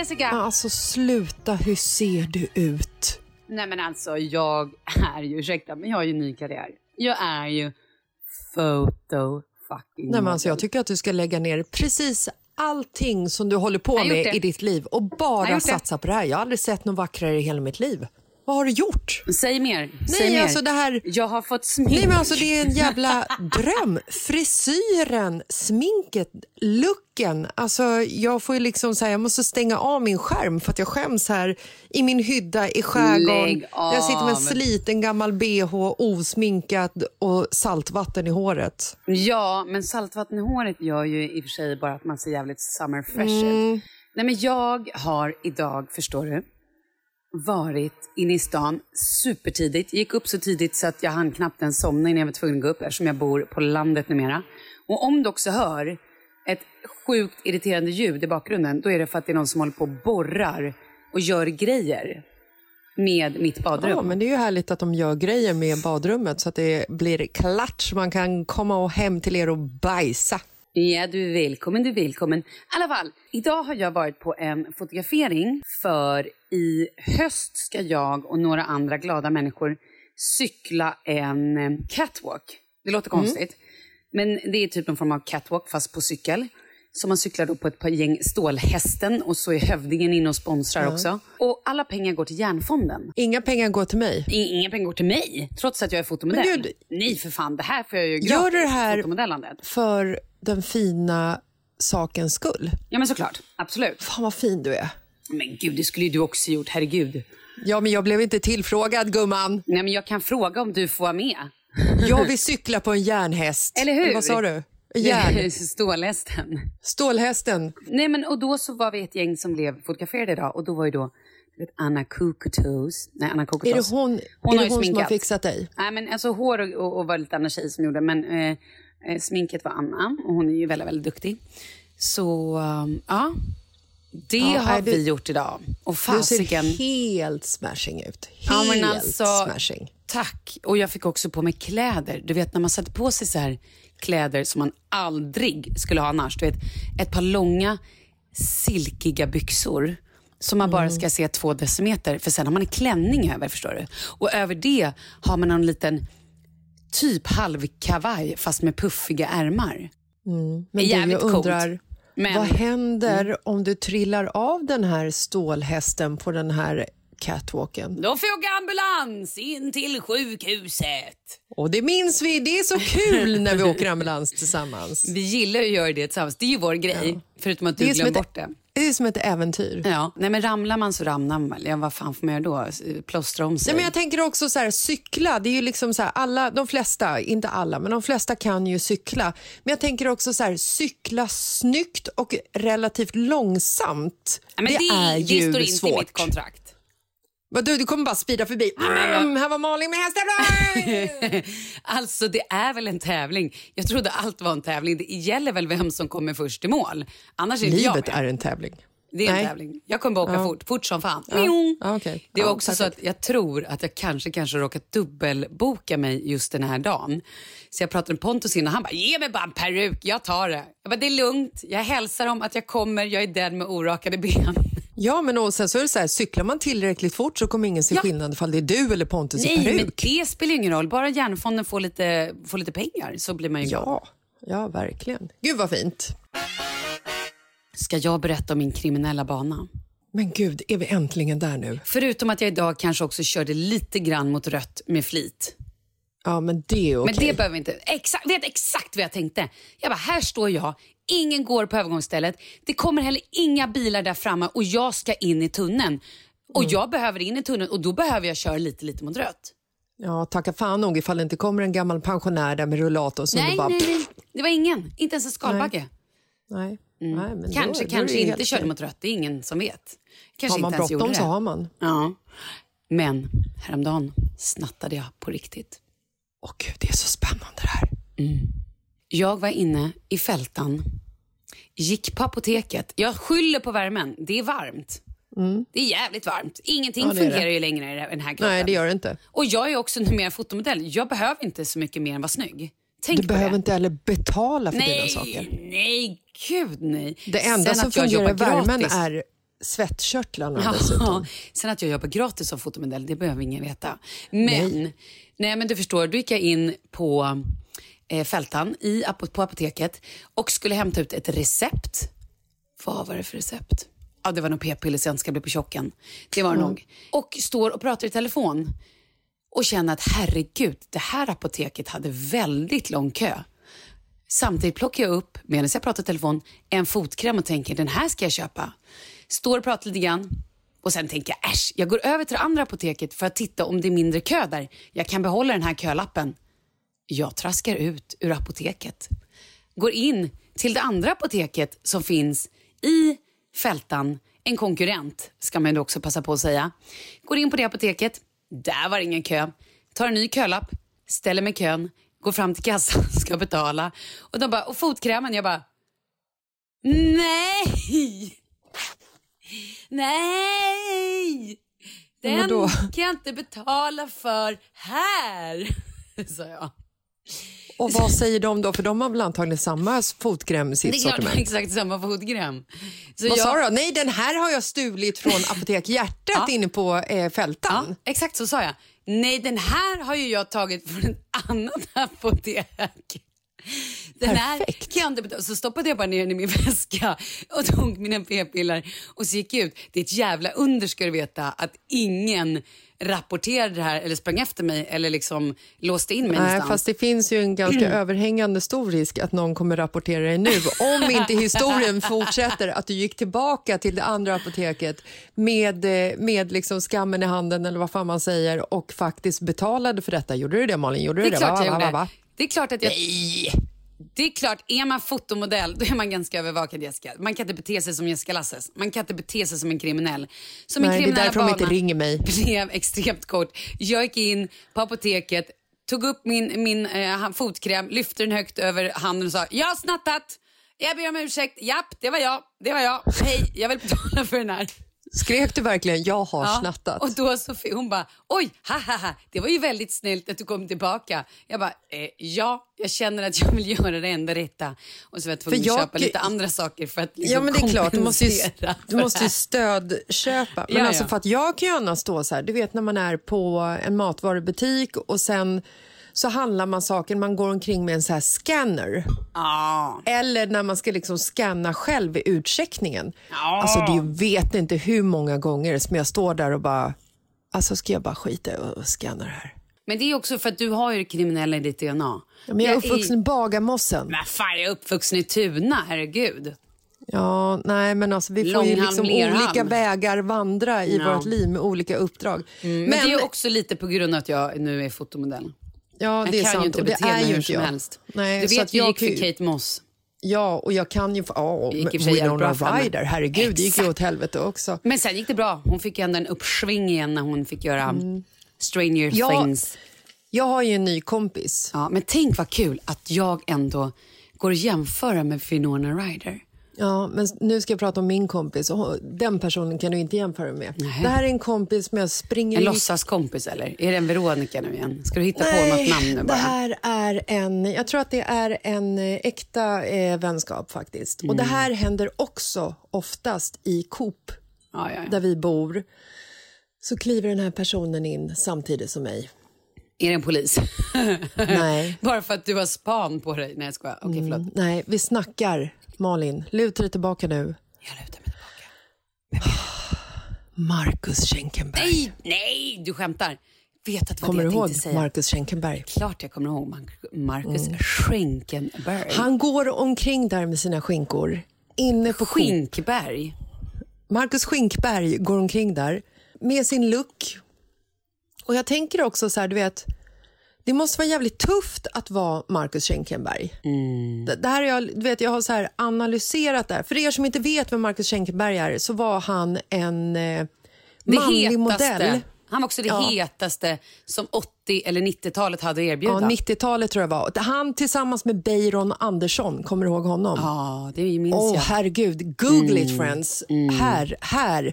Jessica! Alltså sluta, hur ser du ut? Nej men alltså jag är ju, ursäkta men jag har ju ny karriär. Jag är ju photo fucking Nej, men alltså, jag tycker att du ska lägga ner precis allting som du håller på med det. i ditt liv och bara satsa på det här. Jag har aldrig sett något vackrare i hela mitt liv. Vad har du gjort? Säg mer, säg Nej, mer. alltså det här... Jag har fått smink. Nej men alltså det är en jävla dröm. Frisyren, sminket, looken. Alltså jag får ju liksom säga jag måste stänga av min skärm för att jag skäms här i min hydda i skärgården. Jag sitter med en sliten gammal bh, osminkad och saltvatten i håret. Ja, men saltvatten i håret gör ju i och för sig bara att man ser jävligt summer fresh Mm. ut. Nej men jag har idag, förstår du, varit inne i stan supertidigt. Gick upp så tidigt så att jag hann knappt ens somna innan jag var tvungen att gå upp eftersom jag bor på landet numera. Och om du också hör ett sjukt irriterande ljud i bakgrunden, då är det för att det är någon som håller på och borrar och gör grejer med mitt badrum. Ja, men det är ju härligt att de gör grejer med badrummet så att det blir klart så man kan komma och hem till er och bajsa. Ja, du är välkommen, du är välkommen. I alla fall, idag har jag varit på en fotografering för i höst ska jag och några andra glada människor cykla en eh, catwalk. Det låter konstigt, men det är typ en form av catwalk fast på cykel. Så man cyklar då på ett par gäng Stålhästen och så är Hövdingen inne och sponsrar också. Och alla pengar går till Järnfonden. Inga pengar går till mig. Inga pengar går till mig, trots att jag är fotomodell. Gud- Nej för fan, det här får jag ju gratis. Gör du det här-. För den fina sakens skull. Ja men såklart, absolut. Fan vad fin du är. Men gud, det skulle ju du också gjort, herregud. Ja, men jag blev inte tillfrågad gumman. Nej men jag kan fråga om du får vara med. Jag vill cykla på en järnhäst. Eller hur? vad sa du? Järn. Stålhästen. Stålhästen. Nej men och då så var vi ett gäng som blev fotograferade idag och då var ju då Anna Kokotos. Nej, Anna Kokotos. Är det hon, Hon är det hon som har fixat dig? Nej men alltså hår och, och, och var lite andra tjejer som gjorde men eh, sminket var Anna och hon är ju väldigt, väldigt duktig. Så um, ja, det Ja, har du- vi gjort idag. Och Du ser fasiken. helt smashing ut. Helt Ja, alltså, smashing. Tack. Och jag fick också på mig kläder. Du vet när man sätter på sig så här kläder som man aldrig skulle ha annars. Du vet, ett par långa silkiga byxor som man bara ska se två decimeter. För sen har man en klänning över, förstår du. Och över det har man en liten typ halvkavaj fast med puffiga ärmar. Men är du, jävligt jag coolt. undrar, Men- vad händer om du trillar av den här stålhästen på den här catwalken? Då får jag ambulans in till sjukhuset. Och det minns vi, det är så kul när vi åker ambulans tillsammans. Vi gillar att göra det tillsammans. Det är ju vår grej. Förutom att du Det ett, bort det. det är som ett äventyr. Ja, nej men ramlar man så ramlar man. Ja, vad fan får man göra då? Plåstra om sig? Nej, men jag tänker också så här, cykla, det är ju liksom så här, alla, de flesta, inte alla, men de flesta kan ju cykla. Men jag tänker också så här, cykla snyggt och relativt långsamt. Ja, men det, är det ju står inte svårt. i mitt kontrakt. Vad, Du, du kommer bara spida förbi. Mm, här var Malin med hästen. Alltså det är väl en tävling. Jag trodde allt var en tävling. Det gäller väl vem som kommer först i mål. Annars är jag Livet med. är en tävling. Det är en Nej. tävling. Jag kommer bara åka Ja. fort, fort som fan. Ja. Okej. Det var Ja, också så perfekt. att jag tror att jag kanske, kanske råkat dubbelboka mig just den här dagen. Så jag pratade med Pontus innan han bara, ge mig bara en peruk, jag tar det. Jag bara, det är lugnt, jag hälsar dem att jag kommer, jag är den med orakade ben. Ja, men och sen så är det så här, cyklar man tillräckligt fort så kommer ingen se Ja. skillnad ifall det är du eller Pontus i Nej, men peruk. det spelar ingen roll. Bara Järnfonden får lite, får lite pengar så blir man ju glad. Ja, ja, verkligen. Gud vad fint. Ska jag berätta om min kriminella bana? Men gud, är vi äntligen där nu? Förutom att jag idag kanske också körde lite grann mot rött med flit. Ja, men det är okej. Men det behöver vi inte. Exakt, vet exakt vad jag tänkte. Jag bara, här står jag, ingen går på övergångsstället. Det kommer heller inga bilar där framme och jag ska in i tunneln. Och Mm. jag behöver in i tunneln och då behöver jag köra lite, lite mot rött. Ja, tacka fan nog ifall det inte kommer en gammal pensionär där med rullator som Nej, bara... nej, nej. Det var ingen. Inte ens en skalbagge. Nej. nej men då- Kanske, då kanske helt inte körde mot rött. Det är ingen som vet. Kanske Har man bråttom så har man. Ja. Men häromdagen snattade jag på riktigt. Åh gud, det är så spännande det här. Jag var inne i fältan, gick på apoteket. Jag skyller på värmen. Det är varmt. Det är jävligt varmt. Ingenting Mm. Ja, det. fungerar ju längre i den här kroppen. Nej, det gör det inte. Och jag är också numera fotomodell. Jag behöver inte så mycket mer än vara snygg. Tänk Du behöver det. inte heller betala för dina nej, saker. nej, gud nej. Det enda Sen som att jag fungerar i värmen gratis- är svettkörtlarna Ja, dessutom. sen att jag jobbar gratis som fotomodell, det behöver ingen veta. Men, nej. men du förstår, då gick jag in på eh, Fältan i, på apoteket och skulle hämta ut ett recept. Vad var det för recept? Ja, det var nog p-piller så jag inte ska bli på tjocken. Det var det nog. Och står och pratar i telefon och känner att herregud, det här apoteket hade väldigt lång kö. Samtidigt plockar jag upp, medan jag pratar i telefon, en fotkräm och tänker den här ska jag köpa. Står och pratar lite grann och sen tänker jag äsch, jag går över till det andra apoteket för att titta om det är mindre kö där. Jag kan behålla den här kölappen. Jag traskar ut ur apoteket. Går in till det andra apoteket som finns i Fältan, en konkurrent ska man ju också passa på att säga. Går in på det apoteket, där var det ingen kö. Tar en ny kölapp, ställer mig i kön, går fram till kassan, ska betala. Och de bara, och fotkrämen? Jag bara, nej! Nej! Den kan jag inte betala för här, sa jag. Och vad säger de då? För de har väl antagligen samma fotkräm i sitt Det är klart sortiment. exakt samma fotkräm. Så Vad jag- sa du? då? Nej, den här har jag stulit från Apotek Hjärtat Ja. inne på eh, Fältan. Ja, exakt så sa jag. Nej, den här har ju jag tagit från ett annat apotek. Den här Perfekt. kan jag inte betala. Så stoppade jag bara ner den i min väska och tog mina p-piller och så gick jag ut. Det är ett jävla under ska du veta att ingen rapporterade det här eller sprang efter mig eller liksom låste in mig Nej, någonstans. fast det finns ju en ganska överhängande stor risk att någon kommer rapportera dig nu. Om inte historien fortsätter att du gick tillbaka till det andra apoteket med, eh, med liksom skammen i handen eller vad fan man säger och faktiskt betalade för detta. Gjorde du det Malin? Gjorde Det du är det? klart Va, va, va, gjorde. va? Det är klart att jag... Det är klart, är man fotomodell då är man ganska övervakad Jessica. Man kan inte bete sig som Jessica Lasses. Man kan inte bete sig som en kriminell. Som en Nej, det är därför de inte ringer mig. blev extremt kort. Jag gick in på apoteket, tog upp min, min eh, fotkräm, lyfte den högt över handen och sa jag har snattat. Jag ber om ursäkt. Japp, det var jag. Det var jag. Hej, jag vill betala för den här. Skrek du verkligen jag har Ja, snattat? Och då så hon bara, oj, ha, ha, ha, det var ju väldigt snällt att du kom tillbaka. Jag bara, eh, ja, jag känner att jag vill göra det enda rätta. Och så var jag tvungen jag- att köpa lite andra saker för att liksom Ja men det är klart, du måste ju, du måste ju stödköpa. Men Ja, alltså ja. för att jag kan ju gärna stå så här, du vet när man är på en matvarubutik och sen så handlar man saker, man går omkring med en så här scanner. Ja. Eller när man ska liksom scanna själv i utcheckningen. Alltså du vet inte hur många gånger som jag står där och bara, alltså ska jag bara skita och scanna det här? Men det är också för att du har ju det kriminella i ditt DNA. Ja, men jag är uppvuxen i Bagarmossen. Men fan, jag är uppvuxen i Tuna, herregud. Ja, nej men alltså vi får ju liksom olika vägar vandra i Ja. vårt liv med olika uppdrag. Men, det är också lite på grund av att jag nu är fotomodell. Ja, Jag det är kan sant. ju inte och det bete är mig ju hur inte som jag. helst. Nej, du vet, att jag gick för Kate Moss. Ja, och jag kan ju... Ja, för Winona. Ryder, herregud, det gick ju åt helvete också. Men sen gick det bra. Hon fick ju ändå en uppsving igen när hon fick göra Stranger Mm. Ja. Things. Jag har ju en ny kompis. Ja, men tänk vad kul att jag ändå går att jämföra med Winona Ryder. Ja, men nu ska jag prata om min kompis. Och den personen kan du inte jämföra med. Nej. Det här är en kompis som jag springer En låtsaskompis eller? Är det en Veronica nu igen? Ska du hitta på något namn nu det bara? här är en, jag tror att det är en eh, äkta eh, vänskap faktiskt. Och det Mm. här händer också oftast i Coop, Ja, ja, ja. där vi bor. Så kliver den här personen in samtidigt som mig. Är det en polis? Nej. Bara för att du har span på dig? Nej, jag skojar. Okej, förlåt. Nej, vi snackar. Malin, luta dig tillbaka nu. Jag lutar mig tillbaka. Marcus Schenkenberg. Nej, nej, du skämtar. Vet att Kommer du ihåg? Marcus Schenkenberg? Klart jag kommer ihåg Mar- Marcus Schenkenberg. Han går omkring där med sina skinkor. Inne på. Skinkberg. Marcus Skinkberg går omkring där med sin look. Och jag tänker också så här, du vet, det måste vara jävligt tufft att vara Marcus Schenkenberg. Det, det här är jag, du vet, jag har så här analyserat det här. För er som inte vet vem Marcus Schenkenberg är så var han en eh, manlig hetaste. modell. Han var också det Ja. hetaste som 80 eller 90-talet hade att erbjuda. Ja, 90-talet tror jag var. Han tillsammans med Beiron Andersson, kommer du ihåg honom? Ja, det minns Åh, jag. herregud. Google Mm. it, friends. Här, här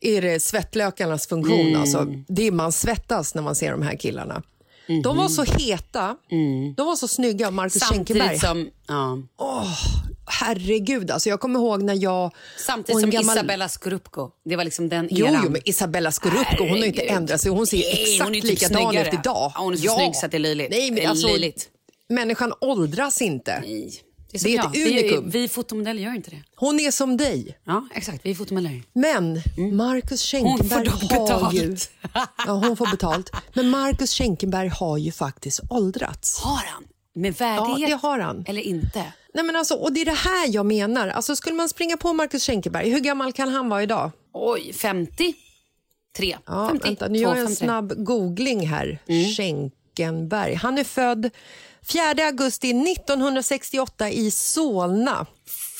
är det svettlökarnas funktion. Mm. Alltså, det är, man svettas när man ser de här killarna. De var så heta, de var så snygga. Marcus Schenkenberg. Mm. Som, ja, Herregud, alltså jag kommer ihåg när jag... samtidigt som gammal- Isabella Scorupco. Det var liksom den Jo, eran. jo, men Isabella Scorupco, hon har inte ändrat sig. Hon ser Nej, exakt hon är typ likadan snyggare. ut idag. Ja, hon är så snygg så det är löjligt. Nej, men alltså. Människan åldras inte. Nej. Det är, Det är som ett jag. Vi- unikum. Vi fotomodeller gör inte det. Hon är som dig. Ja, exakt. Vi är fotomodeller. Men Marcus Mm. Hon får Schenkenberg dock har betalt. ju... Ja, hon får betalt. Men Marcus Schenkenberg har ju faktiskt åldrats. Har han? Med värdighet? Ja, det har han. Eller inte? Nej, men alltså, och det är det här jag menar. Alltså, skulle man springa på Marcus Schenkenberg, hur gammal kan han vara idag? Oj, 50? Tre. Ja, 50? vänta, nu gör jag en 53. snabb googling här. Mm. Schenkenberg. Han är född 4 augusti 1968 i Solna.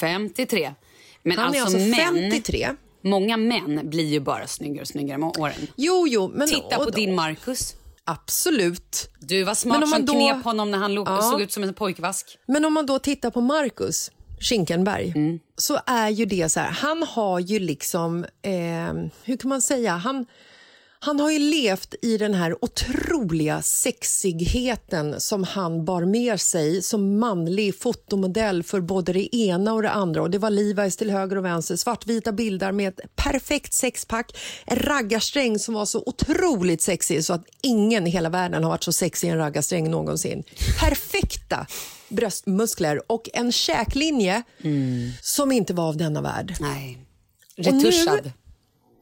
53. Men Han alltså, är alltså män, 53. många män blir ju bara snyggare och snyggare med åren. Jo, jo, men... Titta på din Marcus. Absolut. Du var smart Men om man som då- knep honom när han Ja. såg ut som en pojkvask. Men om man då tittar på Marcus Schinkenberg Mm. så är ju det så här, han har ju liksom, eh, hur kan man säga, han, han har ju levt i den här otroliga sexigheten som han bar med sig som manlig fotomodell för både det ena och det andra. Och Det var Levi's till höger och vänster, svartvita bilder med ett perfekt sexpack, en raggarsträng som var så otroligt sexig så att ingen i hela världen har varit så sexig i en raggarsträng någonsin. Perfekta bröstmuskler och en käklinje som inte var av denna värld. Nej. Retuschad.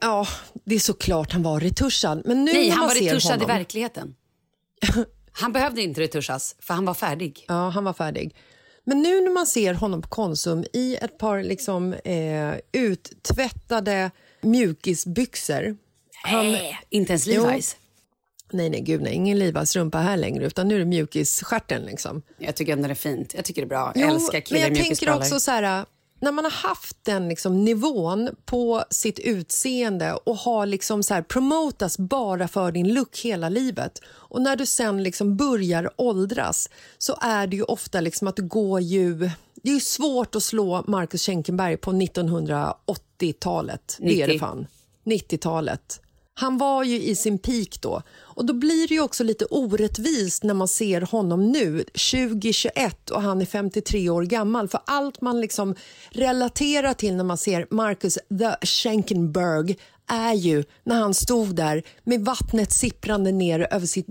Ja, det är såklart han var retuschad. Men nu Nej, han var retuschad honom, i verkligheten. Han behövde inte retuschas, för han var färdig. Ja, han var färdig. Men nu när man ser honom på Konsum i ett par liksom, eh, uttvättade mjukisbyxor. Han, Nej, inte ens. Levi's. nej, nej, gud, nej, ingen Livas rumpa här längre, utan nu är det mjukisstjärten. Liksom. Jag tycker ändå det är fint. Jag tycker det är bra. Jag Jo, älskar killar men jag tänker också så här, när man har haft den liksom nivån på sitt utseende och har liksom så här promotas bara för din look hela livet och när du sen liksom börjar åldras så är det ju ofta liksom att går ju det är svårt att slå Marcus Schenkenberg på 1980-talet. Det är det 90. fan. 90-talet. Han var ju i sin peak då. Och Då blir det ju också lite orättvist när man ser honom nu, 2021 och han är 53 år gammal. För allt man liksom relaterar till när man ser Marcus the Schenkenberg är ju när han stod där med vattnet sipprande ner över sitt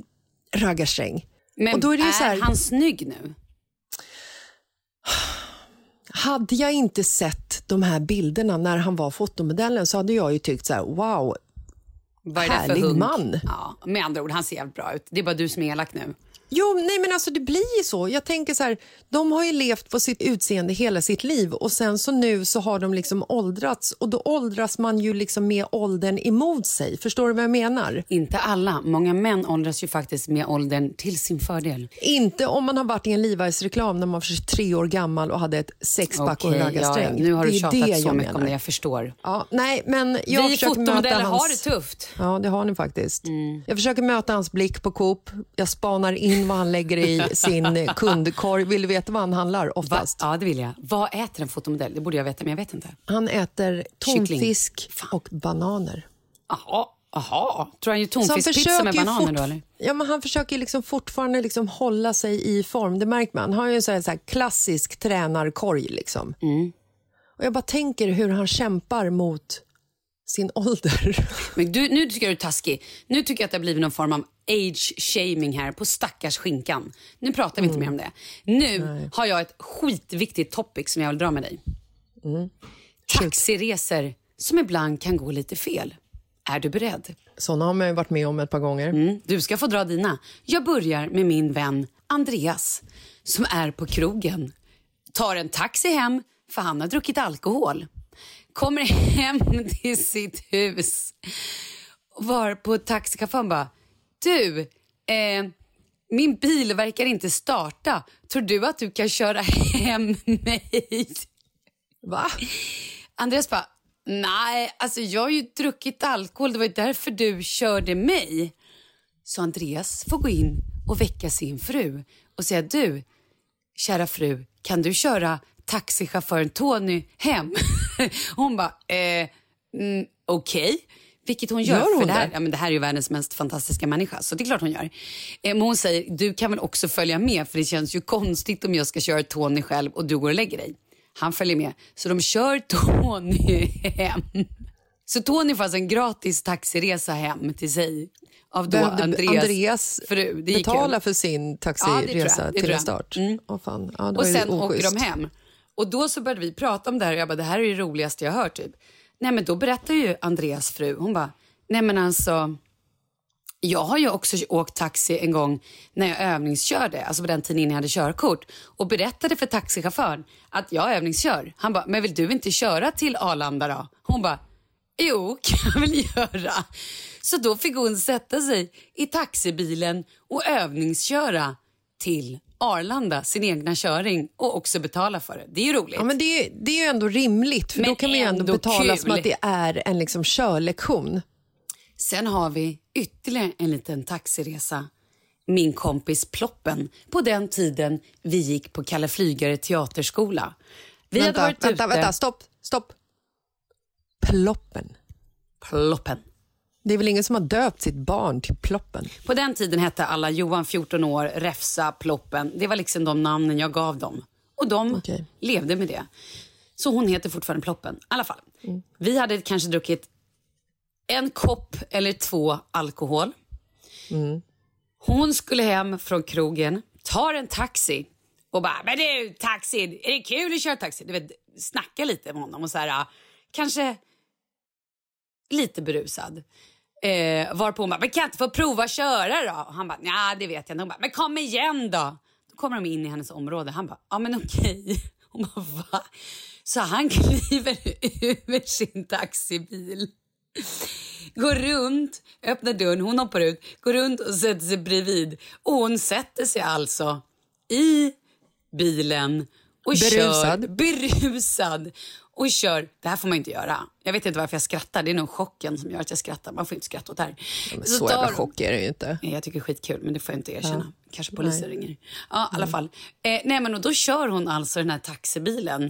raggarsträng. Men och då är, det så här, han snygg nu? Hade jag inte sett de här bilderna när han var fotomodellen så hade jag ju tyckt så här, wow, Vad är Härlig man. Ja, med andra ord, han ser jävligt bra ut. Det är bara du som är elak nu. Jo, nej men alltså det blir ju så. Jag tänker så här, de har ju levt på sitt utseende hela sitt liv och sen så nu så har de liksom åldrats och då åldras man ju liksom med åldern emot sig. Förstår du vad jag menar? Inte alla. Många män åldras ju faktiskt med åldern till sin fördel. Inte om man har varit i en Levi's-reklam när man var 23 år gammal och hade ett sexpack och en raggarsträng. ja. Nu har du det tjatat det så mycket om det, jag förstår. Ja, nej, men jag Vi fotomodeller hans... har det tufft. Ja, det har ni faktiskt. Jag försöker möta hans blick på Coop. Jag spanar in vad han lägger i sin kundkorg. Vill du veta vad han handlar Va? oftast? Ja, det vill jag. Vad äter en fotomodell? Det borde jag veta, men jag vet inte. Han äter tonfisk och bananer. Jaha, jaha. Tror han gör Så tonfiskpizza med bananer då, eller? Ja, men han försöker liksom fortfarande liksom hålla sig i form. Det märker man. Han har ju en sån här, så här klassisk tränarkorg. Liksom. Mm. Och jag bara tänker hur han kämpar mot sin ålder. Men du, nu tycker jag du är taskig. Nu tycker jag att det har blivit någon form av age-shaming här på stackars skinkan. Nu pratar vi inte mer om det. Nu har jag ett skitviktigt topic som jag vill dra med dig. Taxiresor som ibland kan gå lite fel. Är du beredd? Såna har man varit med om ett par gånger. Mm, du ska få dra dina. Jag börjar med min vän Andreas som är på krogen. Tar en taxi hem för han har druckit alkohol. Kommer hem till sitt hus. Var på taxichauffören bara, du, eh, min bil verkar inte starta. Tror du att du kan köra hem mig? Va? Andreas bara, nej, alltså jag har ju druckit alkohol. Det var ju därför du körde mig. Så Andreas får gå in och väcka sin fru och säga, du, kära fru, kan du köra taxichauffören Tony hem? Hon bara, eh, mm, okej. Vilket hon gör. Gör hon för det, här, det? ja, men det här är ju världens mest fantastiska människa, så det är klart hon gör. Eh, men hon säger, du kan väl också följa med för det känns ju konstigt om jag ska köra Tony själv och du går och lägger dig. Han följer med, så de kör Tony hem. Så Tony får alltså en gratis taxiresa hem till sig av då Behövde Andreas, Andreas fru. Betala hem. för sin Ja, taxiresa Det till en start? Mm. Åh, fan. Ja, Och ju sen åker de hem. Och då så började vi prata om det här och jag bara, det här är det roligaste jag har hört typ. Nej men då berättar ju Andreas fru, hon bara, nej men alltså, jag har ju också åkt taxi en gång när jag övningskörde, alltså på den tiden innan jag hade körkort och berättade för taxichauffören att jag övningskör. Han bara, men vill du inte köra till Arlanda då? Hon bara, jo kan jag väl göra. Så då fick hon sätta sig i taxibilen och övningsköra till Arlanda, sin egna köring och också betala för det. Det är ju roligt. Ja, men det, är, det är ju ändå rimligt, för Men då kan man ju ändå ändå betala kul. som att det är en liksom körlektion. Sen har vi ytterligare en liten taxiresa. Min kompis Ploppen, på den tiden vi gick på Kalle Flygare teaterskola. Vi vänta, hade varit vänta, ute... vänta, stopp, stopp. Ploppen. Ploppen. Det är väl ingen som har döpt sitt barn till Ploppen? På den tiden hette alla Johan 14 år, Räfsa, Ploppen. Det var liksom de namnen jag gav dem. Och de Okej. levde med det. Så hon heter fortfarande Ploppen. I alla fall. Vi hade kanske druckit en kopp eller två alkohol. Hon skulle hem från krogen, tar en taxi och bara, men du taxi, är det kul att köra taxi? Du vet, snacka lite med honom och så här, kanske lite berusad. Eh, varpå hon bara, men kan jag inte få prova att köra då? Och han bara, ja det vet jag inte. Hon bara, men kom igen då. Då kommer de in i hennes område. Han bara, ja men okej. Hon bara, va? Så han kliver ur sin taxibil. Går runt, öppnar dörren, hon hoppar ut, går runt och sätter sig bredvid. Och hon sätter sig alltså i bilen och Berusad. kör berusad och kör. Det här får man inte göra. Jag vet inte varför jag skrattar. Det är nog chocken som gör att jag skrattar. Man får inte skratta åt det här. Men så jävla tar- chock är det ju inte. Nej, Jag tycker det är skitkul, men det får jag inte erkänna. Kanske polisen ringer. Ja, i alla fall. Eh, nej, men och då kör hon alltså den här taxibilen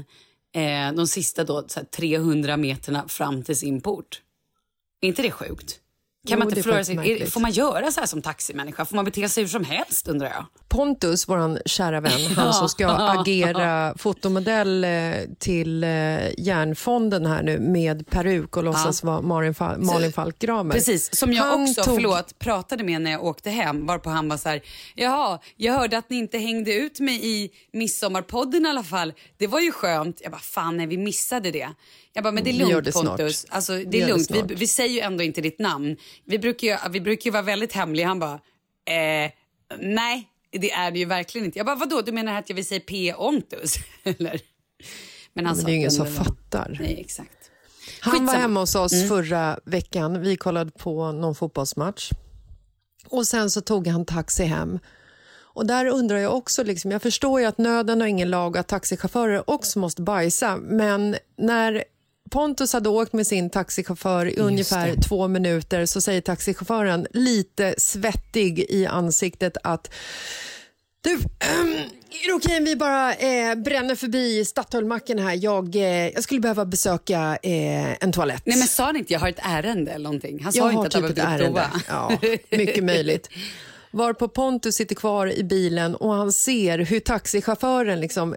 eh, de sista då, så här, 300 meterna fram till sin port. Är inte det sjukt? Kan man inte faktiskt sig, får man göra så här som taximänniska? Får man bete sig hur som helst undrar jag? Pontus, vår kära vän, han som ska agera fotomodell eh, till eh, Järnfonden här nu med peruk och låtsas vara Malin, Fa- Malin Falk Gramer. Precis, som jag Han också tog- förlåt, pratade med när jag åkte hem. Varpå han var så här, jaha, jag hörde att ni inte hängde ut mig i midsommarpodden i alla fall. Det var ju skönt. Jag bara, fan nej, vi missade det. Jag bara, men det är Vi lugnt det snart. Pontus. Alltså, det Vi är det lugnt. Vi, snart. vi säger ju ändå inte ditt namn. Vi brukar ju, vi brukar ju vara väldigt hemliga. Han bara, eh, nej, det är det ju verkligen inte. Jag bara, vadå, du menar att jag vill säga P. Ontus? Eller? Men han Men det är ju ingen som den- fattar. Nej, exakt. Han var Skitsamma. Mm. hemma hos oss förra veckan. Vi kollade på någon fotbollsmatch. Och Sen så tog han taxi hem. Och Där undrar jag också, liksom, jag förstår ju att nöden har ingen lag och att taxichaufförer också måste bajsa. Men när Pontus hade åkt med sin taxichaufför i ungefär två minuter så säger taxichauffören lite svettig i ansiktet att du, är det okej om vi bara eh, bränner förbi Statoilmacken här? Jag, eh, jag skulle behöva besöka eh, en toalett. Nej men sa han inte jag har ett ärende eller någonting? Han sa jag inte har att typ han behövde ärende. prova. Ja, mycket möjligt. Varpå Pontus sitter kvar i bilen och han ser hur taxichauffören liksom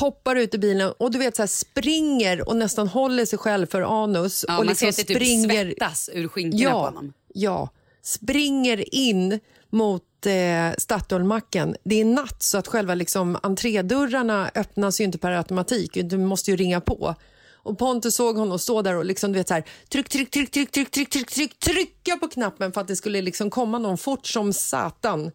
hoppar ut i bilen och du vet så här, springer och nästan håller sig själv för anus. Ja, och man liksom ser att det typ svettas ur skinkorna på ja, honom. Ja, springer in mot eh, Statoilmacken. Det är natt så att själva liksom, entrédörrarna öppnas ju inte per automatik. Du måste ju ringa på. Och Pontus såg honom stå där och liksom, du vet, så här, tryck, tryck, tryck, tryck, tryck, tryck, tryck, tryck, trycka på knappen för att det skulle liksom komma någon fort som satan.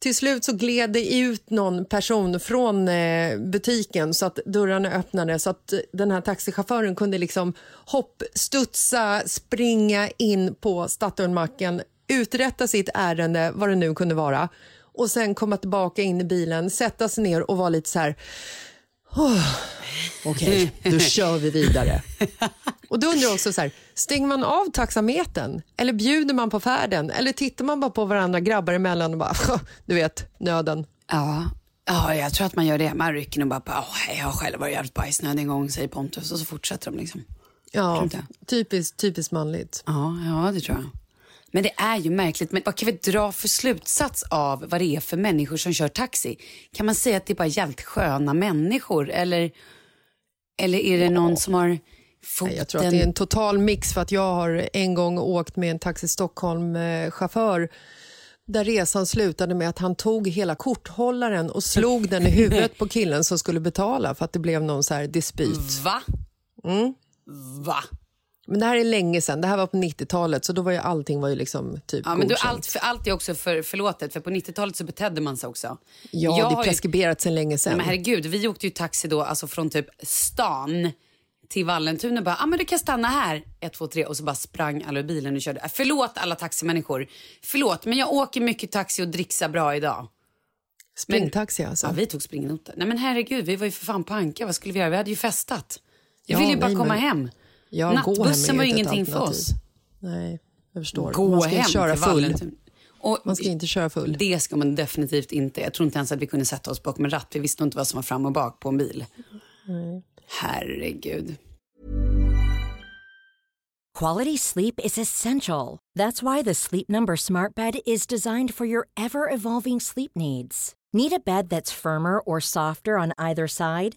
Till slut så gled det ut någon person från eh, butiken så att dörrarna öppnade så att eh, den här taxichauffören kunde liksom hoppstudsa, springa in på Statoilmacken, uträtta sitt ärende, vad det nu kunde vara och sen komma tillbaka in i bilen, sätta sig ner och vara lite så här... "Åh, Okej, då kör vi vidare. Och då undrar jag också så här, stänger man av taxametern eller bjuder man på färden eller tittar man bara på varandra grabbar emellan och bara, du vet, nöden. Ja. ja, jag tror att man gör det. Man rycker nog bara på, "Åh, jag har själv varit jävligt bajsnödig en gång, säger Pontus. Och så fortsätter de liksom. Ja, typiskt, typiskt manligt. Ja, ja, det tror jag. Men det är ju märkligt. Men vad kan vi dra för slutsats av vad det är för människor som kör taxi? Kan man säga att det är bara jävligt sköna människor? Eller, eller är det någon som har foten... Jag tror att det är en total mix för att jag har en gång åkt med en Taxi Stockholm-chaufför där resan slutade med att han tog hela korthållaren och slog den i huvudet på killen som skulle betala för att det blev någon så här dispyt. Va? Mm. Va? Men det här är länge sedan, det här var på 90-talet så då var ju allting var ju liksom typ Ja, men du, godkänt. allt, för, allt är också för, förlåtet, för på 90-talet så betedde man sig också. Ja, Jag det är ju- preskriberat sedan länge sedan. men herregud, vi åkte ju taxi då alltså från typ stan till Vallentuna bara, ah, men du kan stanna här, ett, två, tre och så bara sprang alla ur bilen och körde. Äh, Förlåt alla taximänniskor, förlåt men jag åker mycket taxi och dricksar bra idag. Springtaxi alltså. Ja, vi tog springnoter. Nej men herregud, vi var ju för fan på Anka, vad skulle vi göra? Vi hade ju festat. Jag Ja, ville ju bara nej, komma men- hem. Ja, gå hem är Nattbussen var ingenting för oss. Nej, jag förstår. Gå man ska hem inte köra full. Och Man ska inte köra full. Det ska man definitivt inte. Jag tror inte ens att vi kunde sätta oss bakom en ratt. Vi visste inte vad som var fram och bak på en bil. Herregud. Quality sleep is essential. That's why the Sleep Number Smart Bed is designed for your ever evolving sleep needs. Need a bed that's firmer or softer on either side?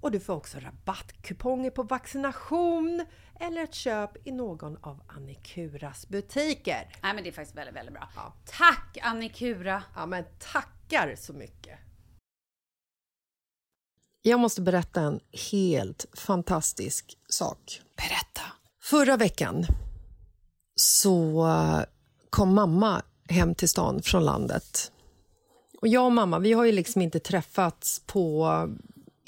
och du får också rabattkuponger på vaccination eller ett köp i någon av Annikuras butiker. Nej men det är faktiskt väldigt, väldigt bra. Ja. Tack Annikura! Ja, men tackar så mycket! Jag måste berätta en helt fantastisk sak. Berätta! Förra veckan så kom mamma hem till stan från landet. Och jag och mamma, vi har ju liksom inte träffats på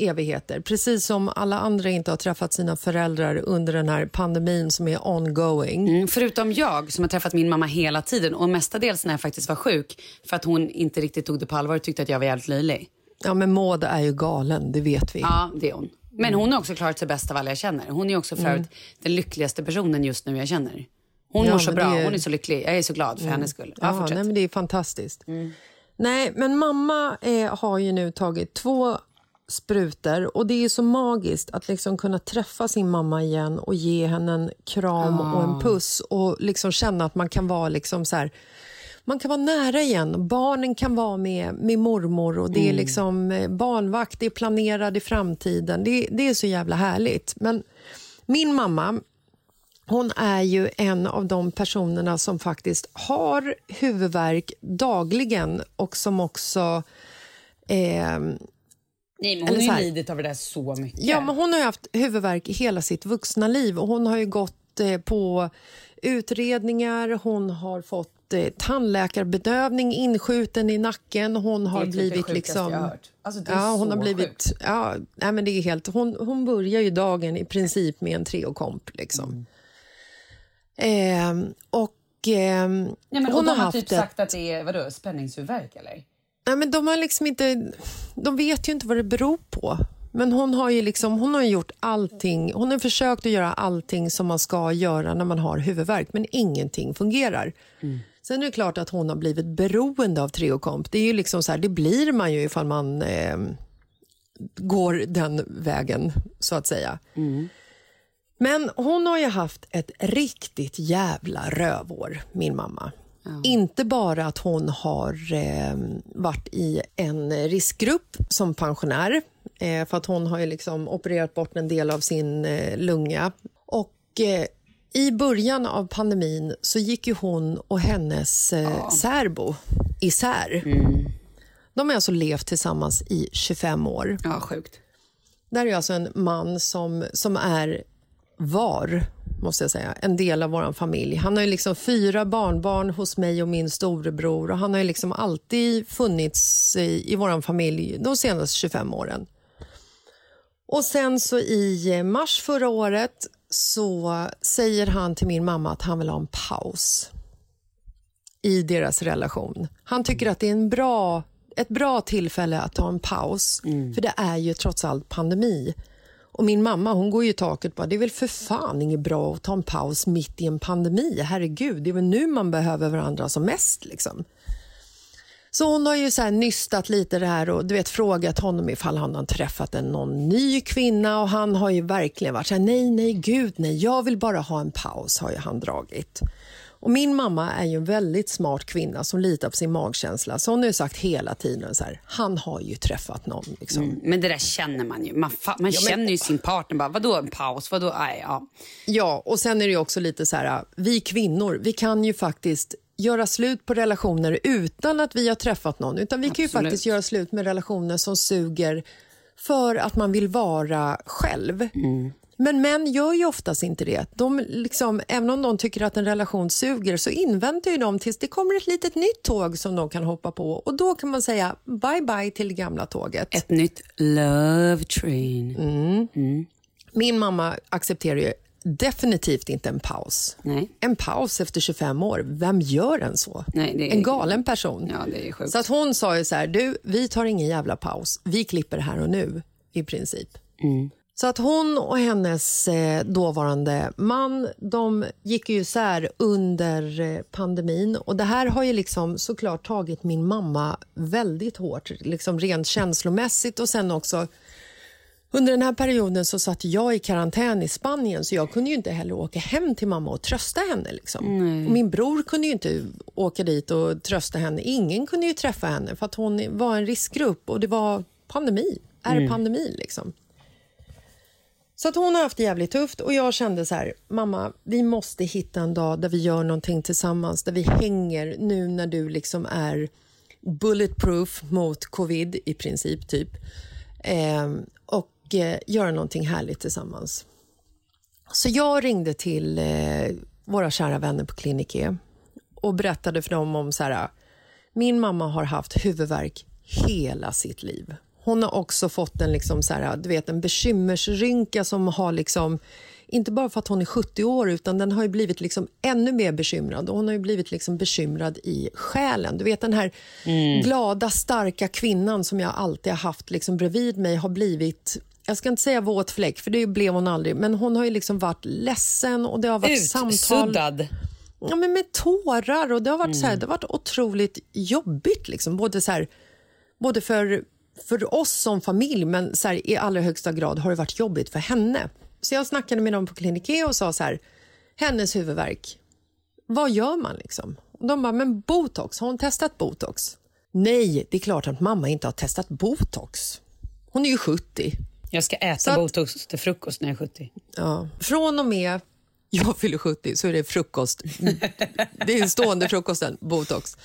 evigheter. Precis som alla andra inte har träffat sina föräldrar under den här pandemin som är ongoing. Mm, förutom jag som har träffat min mamma hela tiden och mestadels när jag faktiskt var sjuk för att hon inte riktigt tog det på allvar och tyckte att jag var jävligt löjlig. Ja, men Maud är ju galen, det vet vi. Ja, det är hon. Men hon har också klarat sig bäst av alla jag känner. Hon är också för övrigt den lyckligaste personen just nu jag känner. Hon Ja, mår så bra, är- hon är så lycklig. Jag är så glad för hennes skull. Ja, Ja, nej, men det är fantastiskt. Nej, men mamma eh, har ju nu tagit två sprutor och det är så magiskt att liksom kunna träffa sin mamma igen och ge henne en kram och en puss och liksom känna att man kan vara liksom så här, man kan vara nära igen. Barnen kan vara med, med mormor och det är liksom eh, barnvakt, det är planerad i framtiden. Det, det är så jävla härligt. Men min mamma, hon är ju en av de personerna som faktiskt har huvudvärk dagligen och som också... Eh, Nej, men hon Eller har ju lidit av det där så mycket. Ja, men hon har haft huvudvärk i hela sitt vuxna liv och hon har ju gått eh, på utredningar, hon har fått eh, tandläkarbedövning inskjuten i nacken, hon har det typ det blivit sjukaste liksom... jag hört. Alltså, det är ja, hon har blivit... sjukt. Ja, nej, men det är helt... Hon, hon börjar ju dagen i princip med en treokomp liksom. Ehm, och ehm, Nej, men, hon de har har haft typ ett... sagt att det är vadå, spänningshuvudvärk eller? Nej, men de har liksom inte... De vet ju inte vad det beror på. Men hon har ju liksom, hon har gjort allting. Hon har försökt att göra allting som man ska göra när man har huvudvärk, men ingenting fungerar. Sen är det klart att hon har blivit beroende av Treokomp. Det är ju liksom så här, det blir man ju ifall man eh, går den vägen, så att säga. Men hon har ju haft ett riktigt jävla rövår, min mamma. Inte bara att hon har eh, varit i en riskgrupp som pensionär, eh, för att hon har ju liksom opererat bort en del av sin eh, lunga. Och eh, i början av pandemin så gick ju hon och hennes eh, särbo isär. De har alltså levt tillsammans i 25 år. Ja, sjukt. Där är alltså en man som, som är var, måste jag säga, en del av vår familj. Han har ju liksom fyra barnbarn hos mig och min storebror och han har ju liksom alltid funnits i, i vår familj de senaste 25 åren. Och sen så i mars förra året så säger han till min mamma att han vill ha en paus i deras relation. Han tycker att det är en bra, ett bra tillfälle att ta en paus, för det är ju trots allt pandemi. Och min mamma hon går ju i taket bara, det är väl för fan inget bra att ta en paus mitt i en pandemi. Herregud, det är väl nu man behöver varandra som mest. Liksom. Så hon har ju så här nystat lite det här och du vet, frågat honom ifall han har träffat en, någon ny kvinna och han har ju verkligen varit så här, nej, nej, gud, nej, jag vill bara ha en paus, har ju han dragit. Och min mamma är ju en väldigt smart kvinna som litar på sin magkänsla. Så hon har ju sagt hela tiden så här, han har ju träffat någon. Liksom. Men det där känner man ju. Man, man men- känner ju sin partner. Bara, vadå en paus? Vadå? Nej, ja. Ja, och sen är det ju också lite så här, vi kvinnor, vi kan ju faktiskt göra slut på relationer utan att vi har träffat någon. Utan vi kan ju Absolut. faktiskt göra slut med relationer som suger för att man vill vara själv. Men män gör ju oftast inte det. De liksom, även om de tycker att en relation suger så inväntar ju de tills det kommer ett litet nytt tåg som de kan hoppa på. Och då kan man säga bye bye till det gamla tåget. Ett nytt love train. Min mamma accepterar ju definitivt inte en paus. Nej. En paus efter 25 år, vem gör en så? Nej, är- En galen person. Ja, det är sjukt. Så att hon sa ju så här, du, vi tar ingen jävla paus. Vi klipper här och nu, i princip. Mm. Så att hon och hennes eh, dåvarande man, de gick ju isär under eh, pandemin. Och det här har ju liksom såklart tagit min mamma väldigt hårt, liksom rent känslomässigt och sen också under den här perioden så satt jag i karantän i Spanien så jag kunde ju inte heller åka hem till mamma och trösta henne. Liksom. Min bror kunde ju inte åka dit och trösta henne. Ingen kunde ju träffa henne för att hon var en riskgrupp och det var pandemi. Är pandemi liksom. Så att hon har haft det jävligt tufft och jag kände så här, mamma, vi måste hitta en dag där vi gör någonting tillsammans, där vi hänger nu när du liksom är bulletproof mot covid i princip, typ. Eh, och eh, göra någonting härligt tillsammans. Så jag ringde till eh, våra kära vänner på Klinike och berättade för dem om så här, min mamma har haft huvudvärk hela sitt liv. Hon har också fått en, liksom så här, du vet, en bekymmersrynka som har liksom inte bara för att hon är 70 år, utan den har ju blivit liksom ännu mer bekymrad. Och hon har ju blivit liksom bekymrad i själen. Du vet den här glada, starka kvinnan som jag alltid har haft liksom bredvid mig har blivit jag ska inte säga våt fläck, för det blev hon aldrig. Men hon har ju liksom varit ledsen och det har varit samtal Utsuddad. ja, men med tårar. och Det har varit, så här, det har varit otroligt jobbigt. Liksom. Både, så här, både för, för oss som familj, men så här, i allra högsta grad har det varit jobbigt för henne. Så jag snackade med dem på Klinik och sa så här, hennes huvudvärk, vad gör man liksom? Och de bara, men botox, har hon testat botox? Nej, det är klart att mamma inte har testat botox. Hon är ju 70. Jag ska äta Så att- botox till frukost när jag är 70. Ja. Från och med jag fyller 70 så är det frukost. Det är stående frukosten, botox.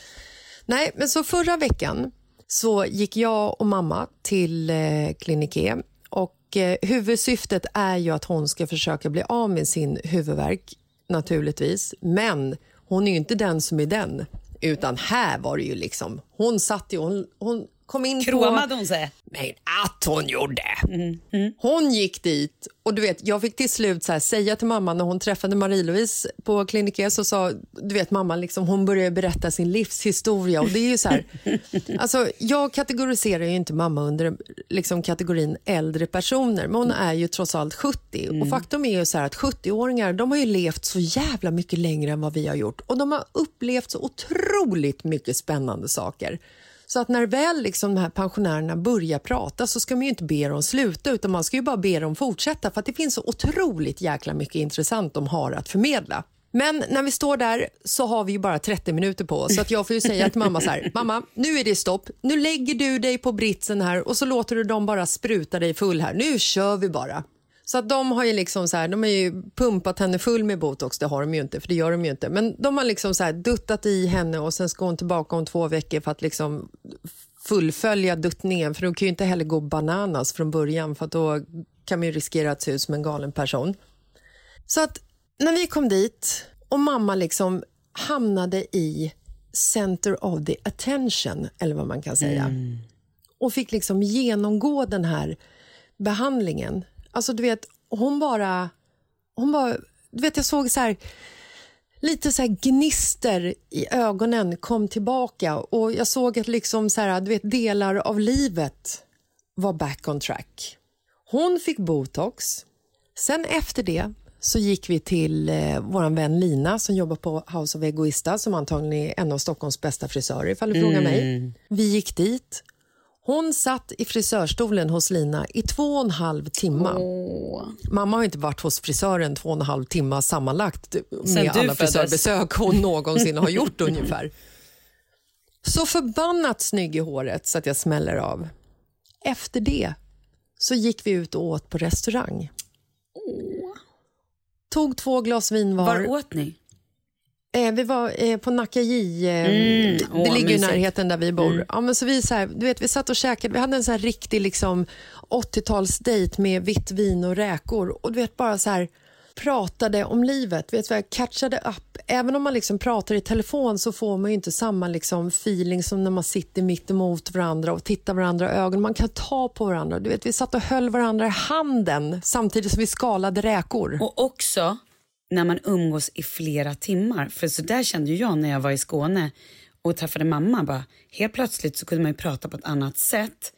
Nej, men så förra veckan så gick jag och mamma till eh, Kliniké och eh, huvudsyftet är ju att hon ska försöka bli av med sin huvudvärk naturligtvis. Men hon är ju inte den som är den, utan här var det ju liksom, hon satt ju, hon, hon kom in på... Kråmade hon sig? Men att hon gjorde. Hon gick dit och du vet, jag fick till slut så här, säga till mamma när hon träffade Marie-Louise på kliniken så sa, du vet mamma liksom, hon började berätta sin livshistoria och det är ju så här, alltså jag kategoriserar ju inte mamma under liksom kategorin äldre personer men hon är ju trots allt 70 och faktum är ju så här att 70-åringar de har ju levt så jävla mycket längre än vad vi har gjort och de har upplevt så otroligt mycket spännande saker. Så att när väl liksom de här pensionärerna börjar prata så ska man ju inte be dem sluta utan man ska ju bara be dem fortsätta för att det finns så otroligt jäkla mycket intressant de har att förmedla. Men när vi står där så har vi ju bara 30 minuter på oss så att jag får ju säga till mamma så här, mamma nu är det stopp, nu lägger du dig på britsen här och så låter du dem bara spruta dig full här, nu kör vi bara. Så att de har ju liksom så här, de har ju pumpat henne full med botox, det har de ju inte, för det gör de ju inte. Men de har liksom så här duttat i henne och sen ska hon tillbaka om två veckor för att liksom fullfölja duttningen, för de kan ju inte heller gå bananas från början för då kan man ju riskera att se ut som en galen person. Så att när vi kom dit och mamma liksom hamnade i center of the attention, eller vad man kan säga, och fick liksom genomgå den här behandlingen. Alltså du vet, hon bara... Hon bara du vet, jag såg så här lite så här gnister i ögonen kom tillbaka och jag såg att liksom så här, du vet, delar av livet var back on track. Hon fick botox. Sen efter det så gick vi till eh, vår vän Lina som jobbar på House of Egoista som antagligen är en av Stockholms bästa frisörer ifall du frågar mig. Vi gick dit. Hon satt i frisörstolen hos Lina i två och en halv timme. Mamma har inte varit hos frisören två och en halv timme sammanlagt med du alla frisörbesök hon någonsin har gjort ungefär. Så förbannat snygg i håret så att jag smäller av. Efter det så gick vi ut och åt på restaurang. Tog två glas vin var. Var åt ni? Eh, vi var eh, på Nakaji, eh, Mm, det ligger i närheten där vi bor. Ja, men så vi, så här, du vet, vi satt och käkade, vi hade en så här riktig liksom, 80-talsdejt med vitt vin och räkor. Och du vet bara så här pratade om livet, vet, vad jag catchade upp. Även om man liksom pratar i telefon så får man ju inte samma liksom feeling som när man sitter mitt emot varandra och tittar varandra i ögonen. Man kan ta på varandra. Du vet, vi satt och höll varandra i handen samtidigt som vi skalade räkor. Och också när man umgås i flera timmar. För så där kände jag när jag var i Skåne och träffade mamma. Bara, helt plötsligt så kunde man ju prata på ett annat sätt.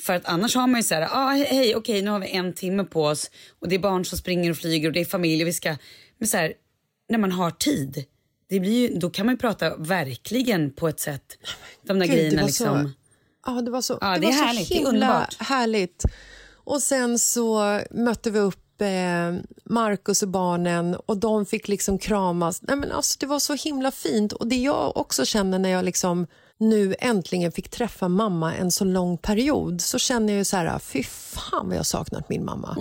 För att annars har man ju så här, ah, hej, hej, okej, nu har vi en timme på oss och det är barn som springer och flyger och det är familj och vi ska... Men så här, när man har tid, det blir ju, då kan man ju prata verkligen på ett sätt. De där Gud, grejerna liksom. Så, ja, det var så, Ja, det det var är så härligt, det är himla underbart. härligt. Och sen så mötte vi upp eh, Markus och barnen och de fick liksom kramas. Nej, men alltså, det var så himla fint. Och det jag också känner när jag liksom nu äntligen fick träffa mamma en så lång period så känner jag ju så här, fy fan vad jag har saknat min mamma.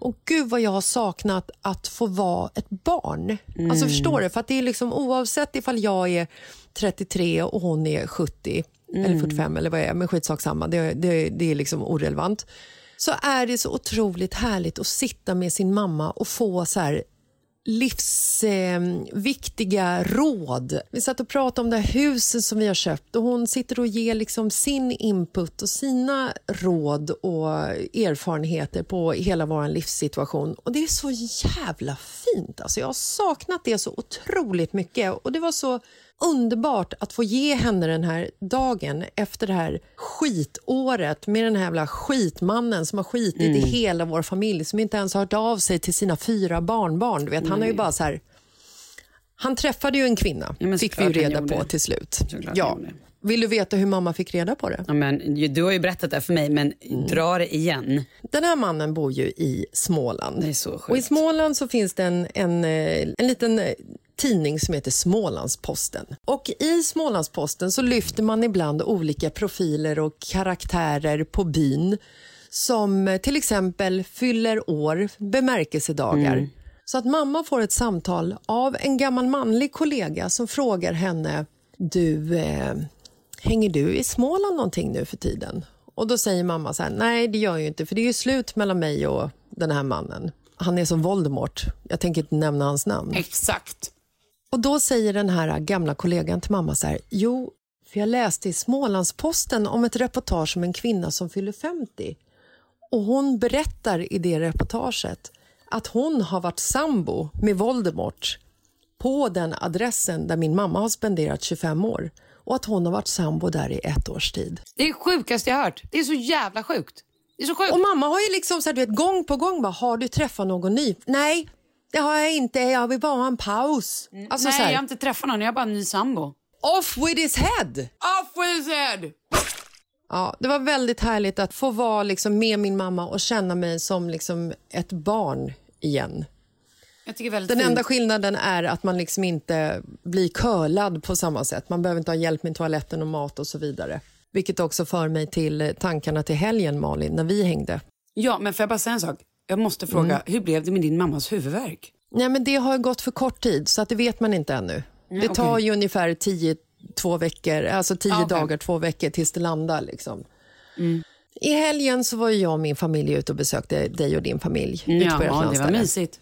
Och gud vad jag har saknat att få vara ett barn. Alltså förstår du? För att det är liksom oavsett ifall jag är 33 och hon är 70 eller 45 eller vad jag är, men skitsak samma, det, det, det är liksom orelevant. Så är det så otroligt härligt att sitta med sin mamma och få så här livsviktiga eh, råd. Vi satt och pratade om det här huset som vi har köpt och hon sitter och ger liksom sin input och sina råd och erfarenheter på hela vår livssituation. Och Det är så jävla fint. Alltså jag har saknat det så otroligt mycket och det var så underbart att få ge henne den här dagen efter det här skitåret med den här jävla skitmannen som har skitit i hela vår familj som inte ens har hört av sig till sina fyra barnbarn. Du vet, han har ju bara så här Han träffade ju en kvinna, Ja, fick vi ju reda på det. till slut. Såklart Ja. Vill du veta hur mamma fick reda på det? Ja, men, du har ju berättat det för mig, men Mm. dra det igen. Den här mannen bor ju i Småland. Det är så sjukt. Och I Småland så finns det en, en, eh, en liten eh, tidning som heter Smålandsposten. Och I Smålandsposten så lyfter man ibland olika profiler och karaktärer på byn som eh, till exempel fyller år, bemärkelsedagar. Så att mamma får ett samtal av en gammal manlig kollega som frågar henne du, eh, hänger du i Småland någonting nu för tiden? Och Då säger mamma så här, nej det gör jag inte för det är ju slut mellan mig och den här mannen. Han är som Voldemort, jag tänker inte nämna hans namn. Exakt. Och Då säger den här gamla kollegan till mamma så här, jo, för jag läste i Smålandsposten om ett reportage om en kvinna som fyller 50. Och Hon berättar i det reportaget att hon har varit sambo med Voldemort på den adressen där min mamma har spenderat 25 år och att hon har varit sambo där i ett års tid. Det är det sjukaste jag har hört. Det är så jävla sjukt. Det är så sjukt. Och mamma har ju liksom så här, du vet, gång på gång bara, har du träffat någon ny? Nej, det har jag inte. Jag vill bara ha en paus. Alltså, Nej, jag har inte träffat någon. Jag har bara en ny sambo. Off with his head! Off with his head! Ja, det var väldigt härligt att få vara liksom med min mamma och känna mig som liksom ett barn igen. Den fint. enda skillnaden är att man liksom inte blir curlad på samma sätt. Man behöver inte ha hjälp med toaletten och mat och så vidare. Vilket också för mig till tankarna till helgen, Malin, när vi hängde. Ja, men får jag bara säga en sak? Jag måste fråga, Mm. hur blev det med din mammas huvudvärk? Nej, men det har gått för kort tid, så att det vet man inte ännu. det tar okej. ju ungefär tio, två veckor, alltså tio Ah, okej. dagar, två veckor tills det landar. Liksom. I helgen så var jag och min familj ute och besökte dig och din familj. ute på Ja, det var mysigt.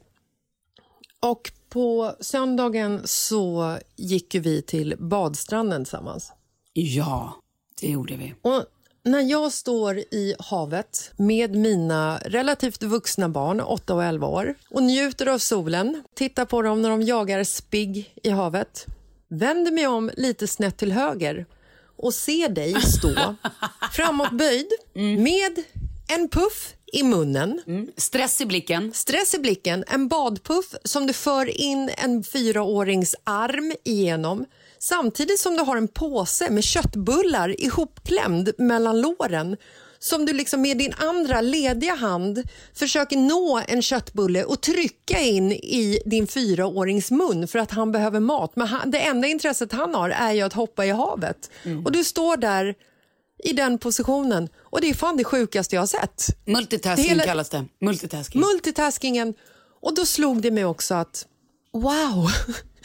Och på söndagen så gick vi till badstranden tillsammans. Ja, det gjorde vi. Och när jag står i havet med mina relativt vuxna barn, 8 och 11 år, och njuter av solen, tittar på dem när de jagar spigg i havet, vänder mig om lite snett till höger och ser dig stå framåtböjd med en puff i munnen, Stress i blicken. stress i blicken, en badpuff som du för in en fyraårings arm igenom samtidigt som du har en påse med köttbullar ihopklämd mellan låren som du liksom med din andra lediga hand försöker nå en köttbulle och trycka in i din fyraårings mun för att han behöver mat. Men han, det enda intresset han har är ju att hoppa i havet. Och du står där i den positionen och det är fan det sjukaste jag har sett. Multitasking Det hela- kallas det. Multitasking. Multitaskingen. Och då slog det mig också att wow,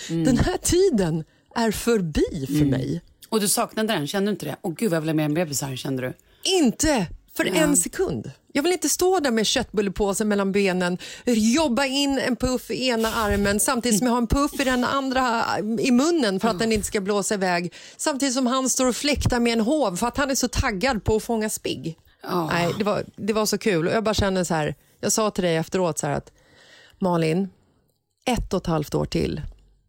den här tiden är förbi för mig. Och du saknade den, kände du inte det? Åh gud vad jag vill ha med en bebis här, kände du? Inte för en sekund. Jag vill inte stå där med köttbullepåsen mellan benen, jobba in en puff i ena armen samtidigt som jag har en puff i den andra i munnen för att den inte ska blåsa iväg. Samtidigt som han står och fläktar med en hov för att han är så taggad på att fånga spigg. Nej, det, var, det var så kul. Och jag bara kände så här, jag sa till dig efteråt så här att Malin, ett och ett halvt år till,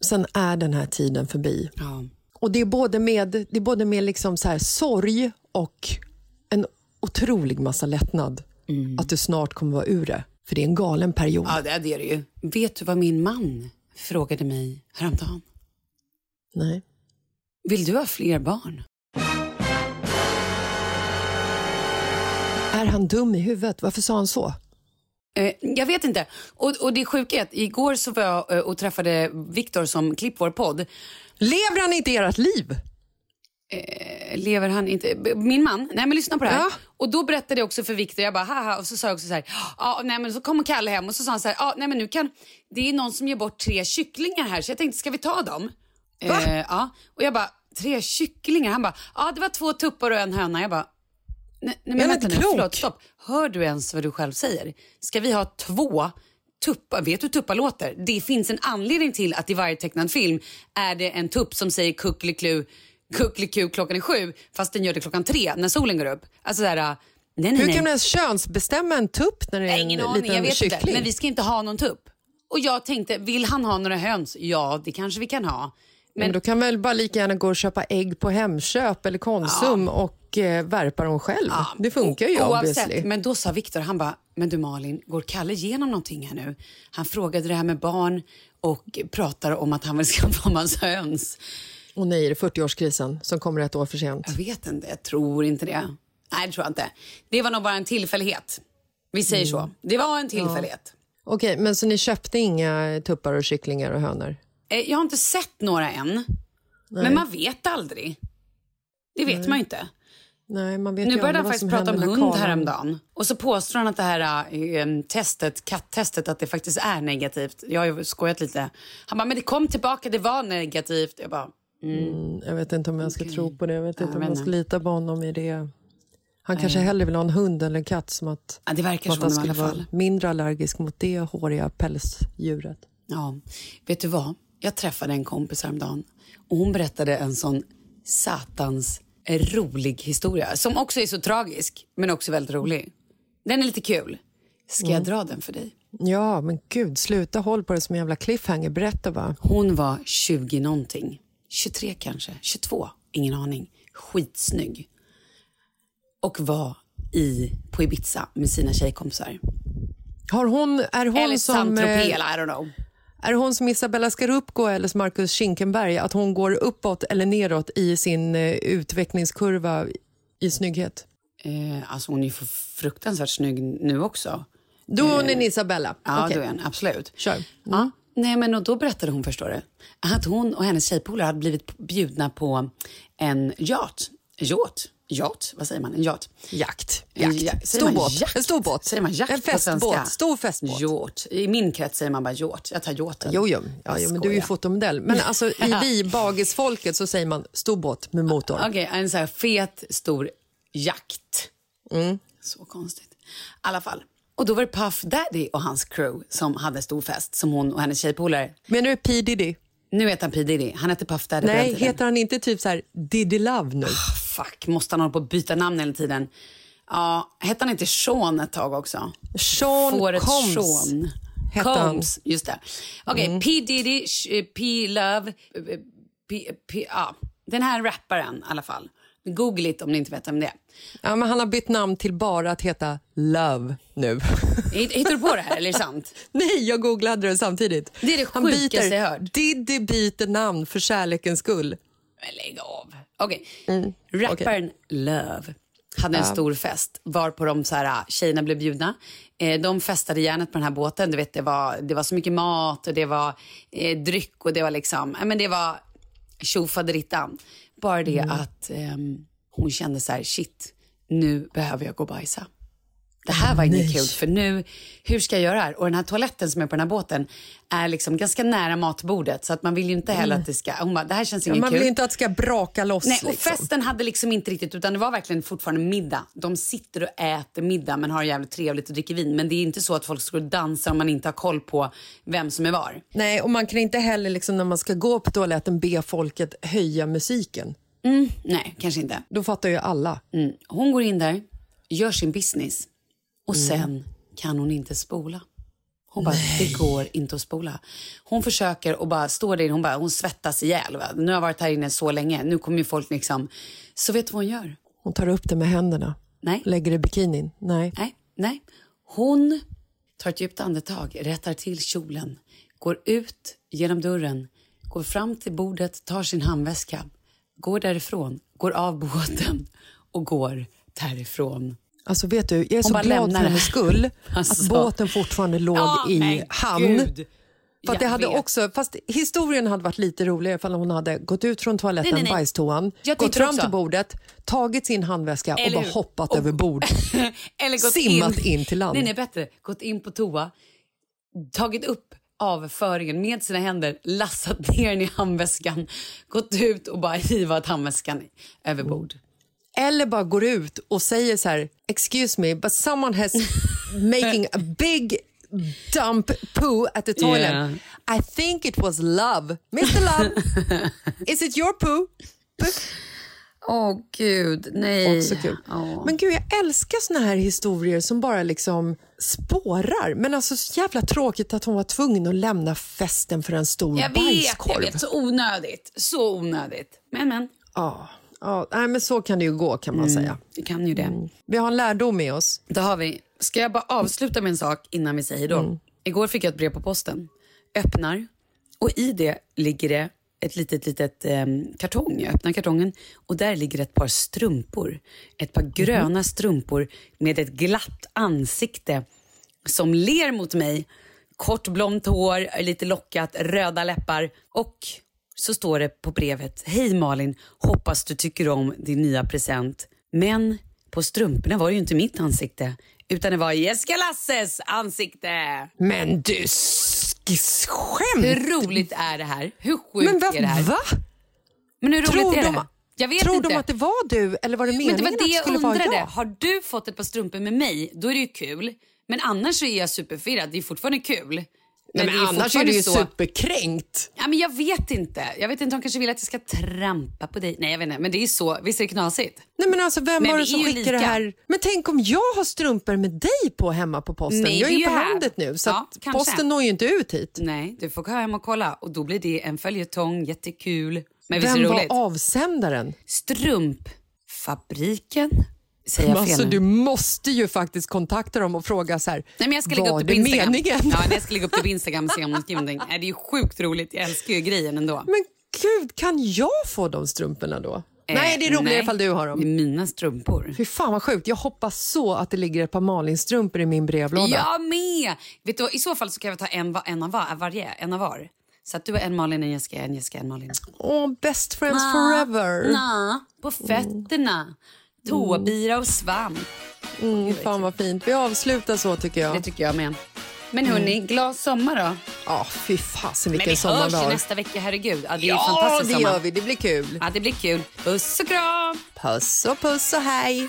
sen är den här tiden förbi. Ja. Och det är både med, det är både med liksom så här sorg och en otrolig massa lättnad att du snart kommer vara ur det. För det är en galen period. ja, det är det ju. Vet du vad min man frågade mig häromdagen? Nej. Vill du ha fler barn? Är han dum i huvudet? Varför sa han så? Eh, jag vet inte. Och, och det sjuka är att igår så var jag eh, och träffade Viktor som klippt vår podd. Lever han inte ert liv? Eh, Lever han inte? Min man? Nej men lyssna på det här. Ja. Och då berättade jag också för Viktor, jag bara haha och så sa jag också så här, ja nej men så kom Kalle hem och så sa han så här, ja nej men nu kan, det är någon som ger bort tre kycklingar här så jag tänkte ska vi ta dem? Eh, ja. Och jag bara, tre kycklingar? Han bara, ja det var två tuppar och en höna. Jag bara, nej, nej men är vänta nu, klok. förlåt, stopp. Hör du ens vad du själv säger? Ska vi ha två tuppar? Vet du hur tuppar låter? Det finns en anledning till att i varje tecknad film är det en tupp som säger kuckeliku, kuckeliku klockan är sju fast den gör det klockan tre när solen går upp. Alltså där, nej nej Hur nej. kan man ens könsbestämma en tupp när det är en Ingen aning, liten jag vet kyckling? inte. Men vi ska inte ha någon tupp. Och jag tänkte, vill han ha några höns? Ja, det kanske vi kan ha. Men, Men då kan man väl bara lika gärna gå och köpa ägg på Hemköp eller Konsum och eh, värpa dem själv. det funkar ju obviously. Oavsett, men då sa Viktor, han bara, men du Malin, går Kalle igenom någonting här nu? Han frågade det här med barn och pratar om att han vill skaffa massa höns. Och nej, är det 40-årskrisen som kommer ett år för sent? Jag vet inte, jag tror inte det. Nej, det tror jag inte. Det var nog bara en tillfällighet. Vi säger så. Det var en tillfällighet. Okej, men så ni köpte inga tuppar och kycklingar och hönor? Eh, Jag har inte sett några än. Men man vet aldrig. Det vet man ju inte. Nej, man vet Nu började han faktiskt prata om hund karlen- häromdagen. Och så påstår han att det här eh, testet, katttestet, att det faktiskt är negativt. Jag har ju skojat lite. Han bara, men det kom tillbaka, det var negativt. Jag bara, Mm, Jag vet inte om jag ska tro på det. Jag vet inte om jag jag vet ska lita på honom i det. Han kanske hellre vill ha en hund eller en katt. Som att, ja, det verkar att han skulle vara mindre allergisk mot det håriga pälsdjuret. Ja, vet du vad? Jag träffade en kompis häromdagen och hon berättade en sån satans rolig historia som också är så tragisk, men också väldigt rolig. Den är lite kul. Ska Mm. jag dra den för dig? Ja, men gud, sluta håll på det som en jävla cliffhanger. Berätta bara. Hon var 20 någonting. 23 kanske, 22, ingen aning. Skitsnygg. Och var i, på Ibiza med sina tjejkompisar. Har hon, är hon Eller som... Eh, eller I don't know. Är hon som Isabella Scorupco eller som Marcus Schinkenberg? Att hon går uppåt eller neråt i sin eh, utvecklingskurva i snygghet? Eh, alltså hon är fruktansvärt snygg nu också. Då är hon en Isabella. Ja, Okej. då är hon, absolut. Kör. Mm. Ja. Nej, men och då berättade hon, förstår du, att hon och hennes tjejpolare hade blivit bjudna på en yacht. Yacht? Yacht? Vad säger man? En yacht? Jakt. En Jakt. Stor båt. jakt? En stor båt. Säger man jakt En festbåt. Stor festbåt. Yacht. I min krets säger man bara yacht. Jag tar yachten. Jo, jo. Ja, jo men du är ju fotomodell. Men alltså, i vi, bagisfolket, så säger man stor båt med motor. Okej, en så här fet, stor jakt. Mm. Så konstigt. I alla fall. Och då var det Puff Daddy och hans crew som hade stor fest, som hon och hennes tjejpolare. Menar du P Diddy? Nu heter han P Diddy. Han hette Puff Daddy Nej, heter han inte typ så här Diddy Love nu? Fuck, måste han hålla på att byta namn hela tiden? Ja, hette han inte Sean ett tag också? Sean Fåret Combs. Sean. hette han. Mm. Combs, just det. Okej, P Diddy, Sh- eh, P Love, eh, P, P, ja. Den här rapparen i alla fall. Google it om ni inte vet vem det är. Ja, men han har bytt namn till bara att heta Love nu. Hitt- Hittar du på det här eller är det sant? Nej, jag googlade det samtidigt. Det är det Han byter- jag hört. Diddy byter namn för kärlekens skull. Men lägg av. Okej. Mm, Rapparen Love hade en stor fest var på de så här, ah, tjejerna blev bjudna. Eh, de festade järnet på den här båten. Du vet, det, var, det var så mycket mat och det var eh, dryck och det var liksom, men det var tjofaderittan. Bara det Mm. att ehm, hon kände så här, shit, nu behöver jag gå och bajsa. Det här var inget kul för nu, hur ska jag göra här? Och den här toaletten som är på den här båten är liksom ganska nära matbordet så att man vill ju inte heller att det ska, hon bara, det här känns inget Man kul. vill inte att det ska braka loss. Nej, och liksom. festen hade liksom inte riktigt, utan det var verkligen fortfarande middag. De sitter och äter middag men har jävligt trevligt och dricker vin. Men det är inte så att folk skulle dansa om man inte har koll på vem som är var. Nej, och man kan inte heller liksom, när man ska gå på toaletten be folket höja musiken. Nej, kanske inte. Då fattar ju alla. Mm. Hon går in där, gör sin business och Mm. sen kan hon inte spola. Hon bara, det går inte att spola. Hon försöker och bara står där inne, hon, bara, hon svettas ihjäl. Va? Nu har jag varit här inne så länge, nu kommer ju folk liksom... Så vet du vad hon gör? Hon tar upp det med händerna. Nej. Lägger det i bikinin. Nej. Nej, nej. Hon tar ett djupt andetag, rättar till kjolen, går ut genom dörren, går fram till bordet, tar sin handväska, går därifrån, går av båten och går därifrån. Alltså vet du, jag är så bara glad för hennes skull Alltså. att båten fortfarande låg Ja, i hamn. gud. För det hade vet. också, fast historien hade varit lite roligare ifall hon hade gått ut från toaletten, Nej, nej, nej. bajstoan, gått fram också. till bordet, tagit sin handväska och Eller bara hur? hoppat Och- över bord. Eller gått Simmat in till land. Nej, nej, bättre. Gått in på toa, tagit upp avföringen med sina händer, lassat ner den i handväskan, gått ut och bara hivat handväskan över bord. Eller bara går ut och säger så här, excuse me, but someone has making a big dump poo at the toilet. Yeah. I think it was love. Mr Love, is it your poo? Åh gud, nej. Också kul. Ja. Men gud, jag älskar såna här historier som bara liksom spårar. Men alltså så jävla tråkigt att hon var tvungen att lämna festen för en stor Jag vet, bajskorv. jag vet, så onödigt. Så onödigt. Men, men, Ja, ja, nej, men så kan det ju gå kan man säga. vi kan ju det. Vi har en lärdom med oss. Då har vi, ska jag bara avsluta med en sak innan vi säger då? Igår fick jag ett brev på posten. Öppnar, Och i det ligger det ett litet, litet eh, kartong. Jag öppnar kartongen och där ligger ett par strumpor. Ett par gröna strumpor med ett glatt ansikte som ler mot mig. Kort blont hår, lite lockat, röda läppar och så står det på brevet. Hej Malin, hoppas du tycker om din nya present. Men på strumporna var det ju inte mitt ansikte utan det var Jessica Lasses ansikte. Men du sk- skämt! Hur roligt är det här? Hur sjukt Men va? är det här? va? Men hur roligt Tror är det? de- här? Jag vet Tror inte. de att det var du eller var det Men meningen det var det att det jag skulle vara undrade. jag? Har du fått ett par strumpor med mig, då är det ju kul. Men annars så är jag superfirrad. Det är fortfarande kul. Nej, det men annars är du ju så... superkränkt. Ja, men jag vet inte. Jag vet inte, de kanske vill att jag ska trampa på dig. Nej, jag vet inte. Men det är så. Visst är det knasigt? Nej men alltså vem Men var det som skickade det här? Men tänk om jag har strumpor med dig på hemma på posten. Nej, jag är ju på landet nu så Ja, kanske. posten når ju inte ut hit. Nej, du får gå hem och kolla. Och då blir det en följetong. Jättekul. Men visst är Vem det var roligt? avsändaren? Strumpfabriken. Säger jag fel Alltså, du måste ju faktiskt kontakta dem och fråga så här. Nej, men jag ska lägga upp det på Instagram. meningen? Ja, jag ska lägga upp det på Instagram och se om de skriver någonting. Det är ju sjukt roligt. Jag älskar ju grejen ändå. Men gud, kan jag få de strumporna då? nej, det är roligare nej. ifall du har Det är dem. mina strumpor. Fy fan vad sjukt. Jag hoppas så att det ligger ett par Malin-strumpor i min brevlåda. Jag med! Vet du, I så fall så kan vi ta en, en av var, varje. En av var. Så att du har en Malin, en Jessica, en Jessica, en Malin. Åh, best friends Ah, forever. Na, på fötterna. Tåbira och svamp. Mm, fan vad fint. Vi avslutar så tycker jag. Det tycker jag med. Men hörni, glad sommar då. Ja, fy fasen Men vilken vi sommar hörs vi ju har. nästa vecka, herregud. Ja, det är ju Ja, fantastiskt det sommar. gör vi. Det blir kul. Ja, det blir kul. Puss och kram! Puss och puss och hej.